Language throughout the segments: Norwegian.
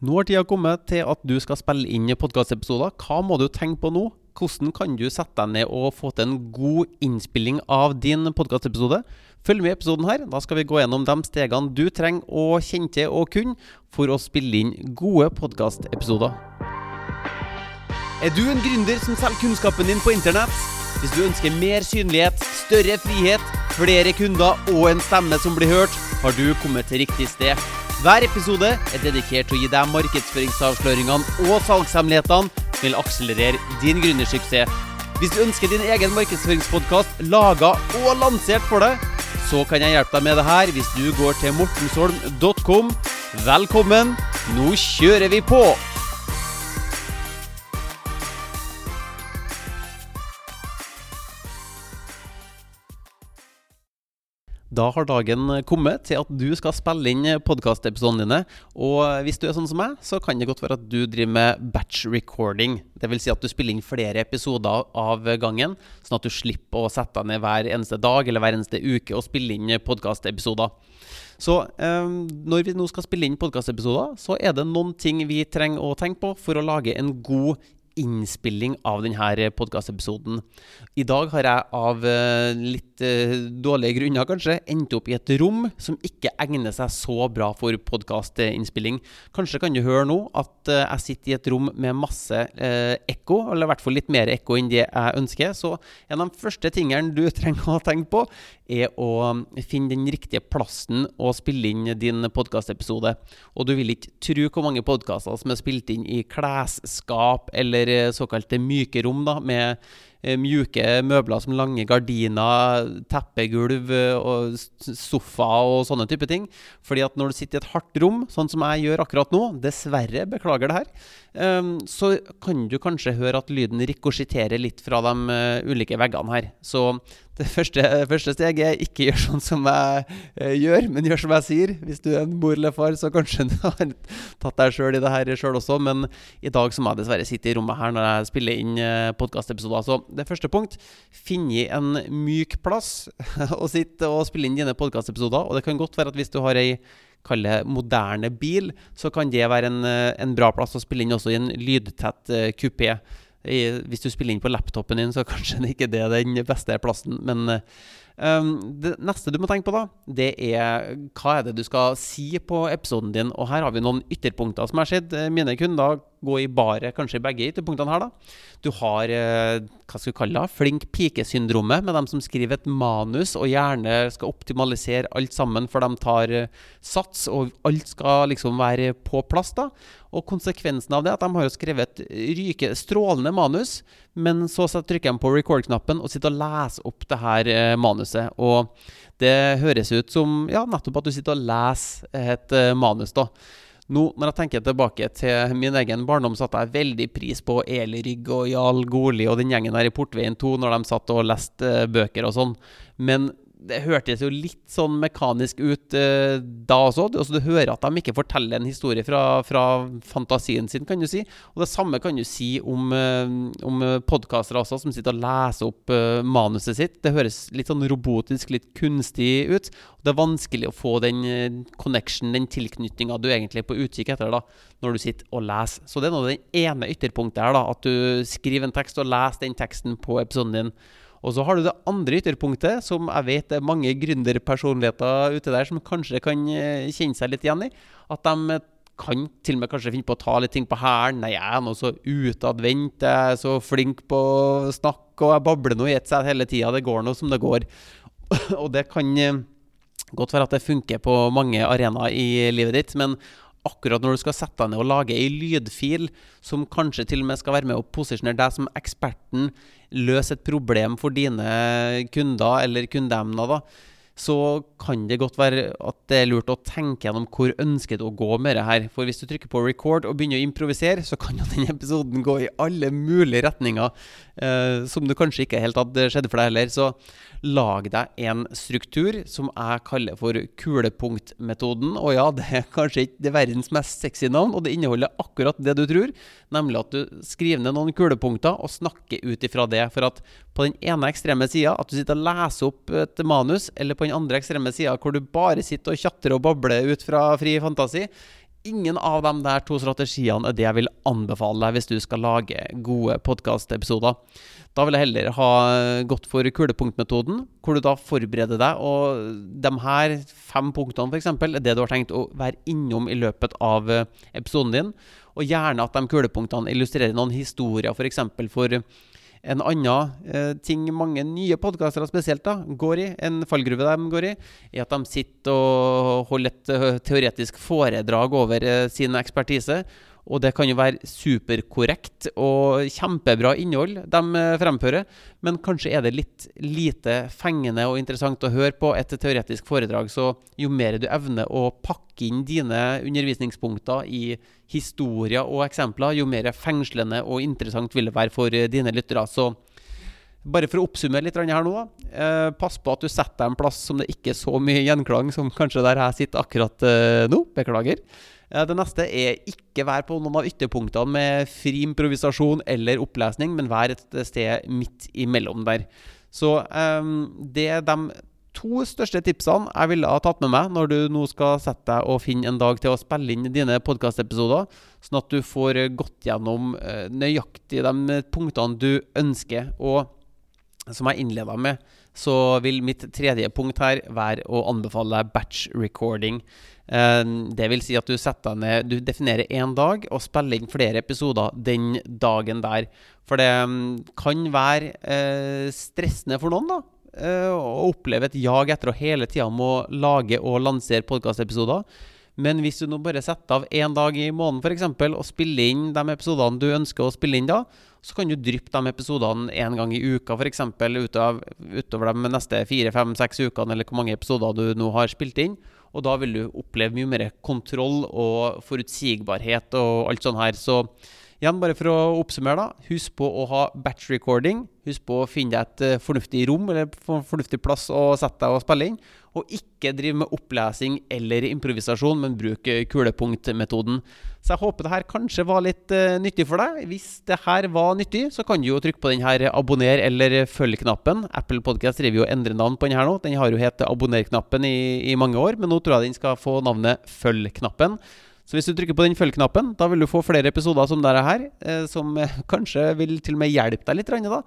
Nå har tida kommet til at du skal spille inn podkastepisoder. Hva må du tenke på nå? Hvordan kan du sette deg ned og få til en god innspilling av din podkastepisode? Følg med i episoden her. Da skal vi gå gjennom de stegene du trenger å kjenne til og kunne for å spille inn gode podkastepisoder. Er du en gründer som selger kunnskapen din på internett? Hvis du ønsker mer synlighet, større frihet, flere kunder og en stemme som blir hørt, har du kommet til riktig sted. Hver episode er dedikert til å gi deg markedsføringsavsløringene og salgshemmelighetene som vil akselerere din gründersuksess. Hvis du ønsker din egen markedsføringspodkast laga og lansert for deg, så kan jeg hjelpe deg med det her hvis du går til mortensholm.com. Velkommen, nå kjører vi på! Da har dagen kommet til at du skal spille inn podkastepisodene dine. Og hvis du er sånn som meg, så kan det godt være at du driver med batch recording. Dvs. Si at du spiller inn flere episoder av gangen, sånn at du slipper å sette deg ned hver eneste dag eller hver eneste uke og spille inn podkastepisoder. Så eh, når vi nå skal spille inn podkastepisoder, så er det noen ting vi trenger å tenke på for å lage en god innspilling av denne podkastepisoden. I dag har jeg av eh, litt uh, dårlige grunner kanskje endt opp i et rom som ikke egner seg så bra for podkastinnspilling. Kanskje kan du høre nå at uh, jeg sitter i et rom med masse ekko, eller i hvert fall litt mer ekko enn det jeg ønsker. Så en av de første tingene du trenger å tenke på, er å finne den riktige plassen å spille inn din podkastepisode. Og du vil ikke tro hvor mange podkaster som er spilt inn i klesskap eller eller såkalte myke rom, da, med eh, mjuke møbler som lange gardiner, teppegulv eh, og sofa og sånne type ting. Fordi at når du sitter i et hardt rom, sånn som jeg gjør akkurat nå, dessverre, beklager det her, um, så kan du kanskje høre at lyden rikosjetterer litt fra de uh, ulike veggene her. Så det første, første steget er ikke gjør sånn som jeg eh, gjør, men gjør som jeg sier. Hvis du er en mor eller far, så kanskje du har tatt deg sjøl i det her sjøl også. Men i dag så må jeg dessverre sitte i rommet her når jeg spiller inn eh, podkastepisoder. Så det første punkt finne en myk plass å sitte og spille inn dine podkastepisoder. Og det kan godt være at hvis du har ei Kall det moderne bil, så kan det være en, eh, en bra plass å spille inn også i en lydtett uh, kupé hvis du spiller inn på laptopen din, så kanskje det ikke er den beste plassen. Men um, det neste du må tenke på, da, det er hva er det du skal si på episoden din. Og her har vi noen ytterpunkter som har skjedd. Mine kunder gå i baret, kanskje begge ytterpunktene her, da. Du har eh, hva skal vi kalle det, flink pike-syndromet, med dem som skriver et manus og gjerne skal optimalisere alt sammen, for de tar eh, sats, og alt skal liksom være på plass, da. Og konsekvensen av det er at de har jo skrevet et ryke, strålende manus, men så trykker de på record-knappen og sitter og leser opp det her eh, manuset. Og det høres ut som ja, nettopp at du sitter og leser et manus, da. Nå, når jeg tenker tilbake til min egen barndom, satte jeg veldig pris på Eli Rygg og Jarl Goli og den gjengen der i Portveien 2 når de satt og leste bøker og sånn. Men det hørtes jo litt sånn mekanisk ut eh, da også. Altså, du hører at de ikke forteller en historie fra, fra, fantasien sin, kan du si. Og det samme kan du si om, eh, om podkastere også, som sitter og leser opp eh, manuset sitt. Det høres litt sånn robotisk, litt kunstig ut. Og det er vanskelig å få den eh, connection, den tilknytninga du egentlig er på utkikk etter da, når du sitter og leser. Så det er nå det ene ytterpunktet her, da, at du skriver en tekst og leser den teksten på episoden din. Og så har du det andre ytterpunktet, som jeg vet er mange gründerpersonligheter ute der som kanskje kan eh, kjenne seg litt igjen i. At de kan til og med kanskje finne på å ta litt ting på hælen. Nei, jeg er nå så utadvendt, jeg er så flink på å snakke, og jeg babler nå i ett sett hele tida. Det går nå som det går. og det kan eh, godt være at det funker på mange arenaer i livet ditt, men akkurat når du skal sette deg ned og lage ei lydfil som kanskje til og med skal være med å posisjonere deg som eksperten, løse et problem for dine kunder eller kundeemner, da, så kan det godt være at det er lurt å tenke gjennom hvor ønsker du å gå med det her. For hvis du trykker på record og begynner å improvisere, så kan jo den episoden gå i alle mulige retninger eh, som du kanskje ikke helt hadde skjedd for deg heller. Så lag deg en struktur som jeg kaller for kulepunktmetoden. Og ja, det er kanskje ikke det verdens mest sexy navn, og det inneholder akkurat det du tror. Nemlig at du skriver ned noen kulepunkter og snakker ut ifra det. For at på den ene ekstreme sida, at du sitter og leser opp et manus, eller på den andre ekstreme sida, hvor du bare sitter og tjatter og babler ut fra fri fantasi, ingen av de der to strategiene er det jeg vil anbefale deg hvis du skal lage gode podkastepisoder. Da vil jeg heller ha gått for kulepunktmetoden, hvor du da forbereder deg. Og de her fem punktene f.eks. er det du har tenkt å være innom i løpet av eh, episoden din. Og gjerne at de kulepunktene illustrerer noen historier, f.eks. for, for en annen eh, ting mange nye podkastere spesielt da, går i, en fallgruve de går i, er at de sitter og holder et uh, teoretisk foredrag over uh, sin ekspertise. Og det kan jo være superkorrekt og kjempebra innhold de uh, fremfører, men kanskje er det litt lite fengende og interessant å høre på et teoretisk foredrag. Så jo mer du evner å pakke inn dine undervisningspunkter i historier og eksempler, jo mer fengslende og interessant vil det være for eh, dine lyttere. Så bare for å oppsummere litt her nå, eh, pass på at du setter deg en plass som det ikke er så mye gjenklang som kanskje der jeg sitter akkurat eh, nå. Beklager. Eh, det neste er ikke vær på noen av ytterpunktene med fri improvisasjon eller opplesning, men vær et sted midt imellom der. Så eh, det er de to største tipsene jeg ville ha tatt med meg når du nå skal sette deg og finne en dag til å spille inn dine podkastepisoder, sånn at du får gått gjennom eh, nøyaktig de punktene du ønsker. Og som jeg innleda med, så vil mitt tredje punkt her være å anbefale batch recording. Eh, det vil si at du setter deg ned Du definerer én dag og spiller inn flere episoder den dagen der. For det mm, kan være eh, stressende for noen, da Å oppleve et jag etter å hele tida må lage og lansere podkastepisoder. Men hvis du nå bare setter av én dag i måneden f.eks. og spiller inn de episodene du ønsker å spille inn da, så kan du dryppe de episodene én gang i uka f.eks. Utover, utover de neste fire, fem, seks ukene, eller hvor mange episoder du nå har spilt inn. Og da vil du oppleve mye mer kontroll og forutsigbarhet og alt sånt her. Så Igjen, bare for å oppsummere, da. Husk på å ha batch recording. Husk på å finne deg et uh, fornuftig rom eller fornuftig plass å sette deg og spille inn. Og ikke drive med opplesing eller improvisasjon, men bruk uh, kulepunktmetoden. Så jeg håper det her kanskje var litt uh, nyttig for deg. Hvis det her var nyttig, så kan du jo trykke på den her abonner eller følg-knappen. Apple Podcast driver jo og endrer navn på den her nå. Den har jo hett abonner-knappen i, i mange år, men nå tror jeg den skal få navnet følg-knappen. Så hvis du trykker på den følg-knappen, da vil du få flere episoder som dette her, eh, som eh, kanskje vil til og med hjelpe deg litt da,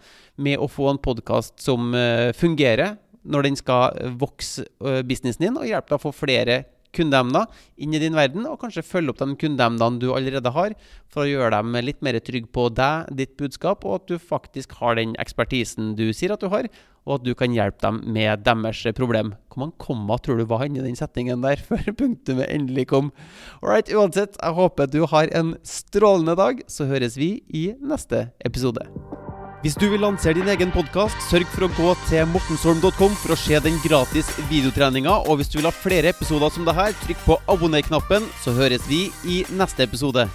med å få en podkast som eh, fungerer når den skal vokse businessen din, og hjelpe deg å få flere kundeemner inn i din verden, og kanskje følge opp de kundeemnene du allerede har, for å gjøre dem litt mer trygge på deg, ditt budskap, og at du faktisk har den ekspertisen du sier at du har, og at du kan hjelpe dem med deres problem. Hvor mange komma tror du var inni den setningen der før punktumet endelig kom? Alright, uansett, jeg håper du har en strålende dag, så høres vi i neste episode. Hvis du vil lansere din egen podkast, sørg for å gå til mortensholm.com for å se den gratis videotreninga. Og hvis du vil ha flere episoder som det her, trykk på abonner-knappen, så høres vi i neste episode.